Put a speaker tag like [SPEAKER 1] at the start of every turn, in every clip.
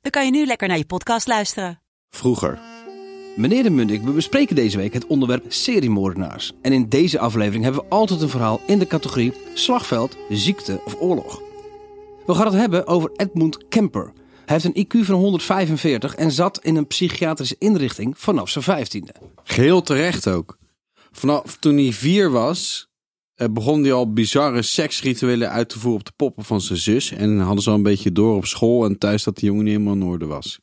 [SPEAKER 1] dan kan je nu lekker naar je podcast luisteren.
[SPEAKER 2] Vroeger.
[SPEAKER 3] Meneer de Mundik, we bespreken deze week het onderwerp seriemoordenaars. En in deze aflevering hebben we altijd een verhaal in de categorie slagveld, ziekte of oorlog. We gaan het hebben over Edmund Kemper. Hij heeft een IQ van 145 en zat in een psychiatrische inrichting vanaf zijn vijftiende.
[SPEAKER 2] Geheel terecht ook. Vanaf toen hij vier was, begon hij al bizarre seksrituelen uit te voeren op de poppen van zijn zus. En hadden ze al een beetje door op school en thuis dat de jongen niet helemaal in orde was.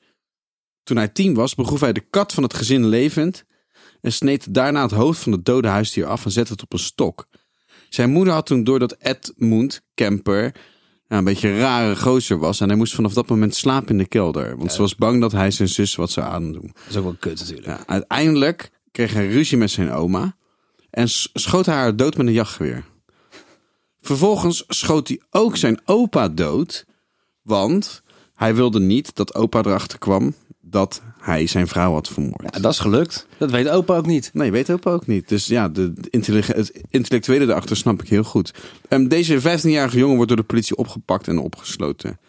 [SPEAKER 2] Toen hij tien was, begroef hij de kat van het gezin levend en sneed daarna het hoofd van het dode huisdier af en zette het op een stok. Zijn moeder had toen door dat Edmund Kemper nou, een beetje een rare gozer was en hij moest vanaf dat moment slapen in de kelder. Want ze was bang dat hij zijn zus wat zou aandoen.
[SPEAKER 3] Dat is ook wel kut natuurlijk.
[SPEAKER 2] Ja, uiteindelijk kreeg hij ruzie met zijn oma en schoot haar dood met een jachtgeweer. Vervolgens schoot hij ook zijn opa dood, want hij wilde niet dat opa erachter kwam dat hij zijn vrouw had vermoord.
[SPEAKER 3] Ja, dat is gelukt. Dat weet opa ook niet.
[SPEAKER 2] Nee, weet opa ook niet. Dus ja, de, het intellectuele erachter snap ik heel goed. Ehm, deze 15-jarige jongen wordt door de politie opgepakt en opgesloten.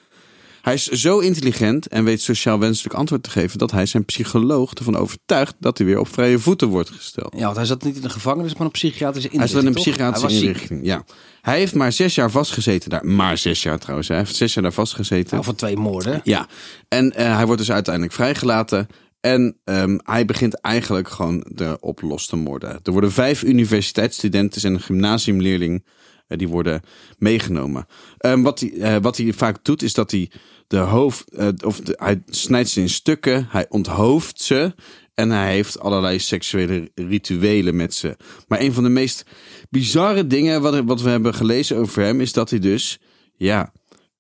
[SPEAKER 2] Hij is zo intelligent en weet sociaal wenselijk antwoord te geven dat hij zijn psycholoog ervan overtuigt dat hij weer op vrije voeten wordt gesteld.
[SPEAKER 3] Ja, want hij zat niet in de gevangenis, maar op psychiatrische
[SPEAKER 2] Hij
[SPEAKER 3] inrichting.
[SPEAKER 2] zat in een
[SPEAKER 3] toch?
[SPEAKER 2] psychiatrische
[SPEAKER 3] Hij
[SPEAKER 2] inrichting. Ja. Hij heeft maar zes jaar vastgezeten daar. Maar zes jaar trouwens. Hij heeft zes jaar daar vastgezeten.
[SPEAKER 3] Nou, van twee moorden.
[SPEAKER 2] Ja, en eh, hij wordt dus uiteindelijk vrijgelaten. En ehm, hij begint eigenlijk gewoon erop los te moorden. Er worden vijf universiteitsstudenten en een gymnasiumleerling eh, die worden meegenomen. Ehm, wat, hij, eh, wat hij vaak doet is dat hij de hoofd, eh, of de, hij snijdt ze in stukken, hij onthoofdt ze en hij heeft allerlei seksuele rituelen met ze. Maar een van de meest bizarre dingen wat, wat we hebben gelezen over hem is dat hij dus, ja,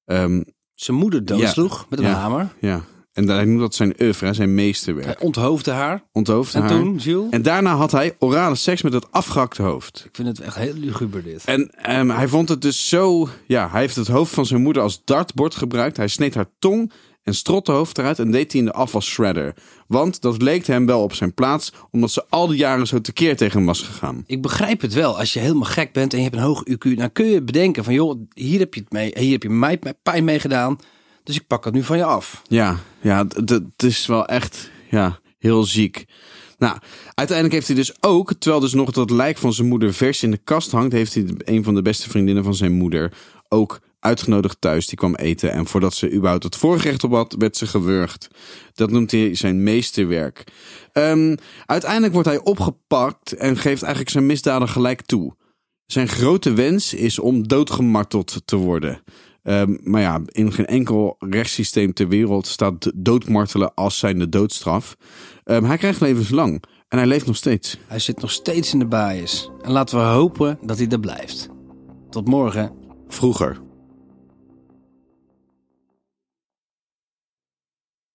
[SPEAKER 2] ehm,
[SPEAKER 3] Zijn moeder doodsloeg met een
[SPEAKER 2] Ja.
[SPEAKER 3] hamer.
[SPEAKER 2] ja. En hij noemt dat zijn oeuvre, zijn meesterwerk.
[SPEAKER 3] Hij onthoofde haar.
[SPEAKER 2] Onthoofd
[SPEAKER 3] En
[SPEAKER 2] haar.
[SPEAKER 3] toen, Jules?
[SPEAKER 2] En daarna had hij orale seks met het afgehakte hoofd.
[SPEAKER 3] Ik vind het echt heel luguber dit.
[SPEAKER 2] En ehm, hij vond het dus zo... Ja, hij heeft het hoofd van zijn moeder als dartbord gebruikt. Hij sneed haar tong en strot de hoofd eruit en deed hij in de afwas shredder. Want dat leek hem wel op zijn plaats, omdat ze al die jaren zo tekeer tegen hem was gegaan.
[SPEAKER 3] Ik begrijp het wel. Als je helemaal gek bent en je hebt een hoog IQ, dan kun je bedenken van joh, hier heb je het mee, hier heb je mij mij pijn mee gedaan. Dus ik pak het nu van je af.
[SPEAKER 2] Ja, ja, d- d- het is wel echt ja, heel ziek. Nou, uiteindelijk heeft hij dus ook, terwijl dus nog dat lijk van zijn moeder vers in de kast hangt, heeft hij een van de beste vriendinnen van zijn moeder ook uitgenodigd thuis. Die kwam eten en voordat ze überhaupt het voorgerecht op had, werd ze gewurgd. Dat noemt hij zijn meesterwerk. Ehm, uiteindelijk wordt hij opgepakt en geeft eigenlijk zijn misdaden gelijk toe. Zijn grote wens is om doodgemarteld te worden. Ehm, maar ja, in geen enkel rechtssysteem ter wereld staat doodmartelen als zijn de doodstraf. Ehm, hij krijgt levenslang en hij leeft nog steeds.
[SPEAKER 3] Hij zit nog steeds in de bias. En laten we hopen dat hij er blijft. Tot morgen.
[SPEAKER 2] Vroeger.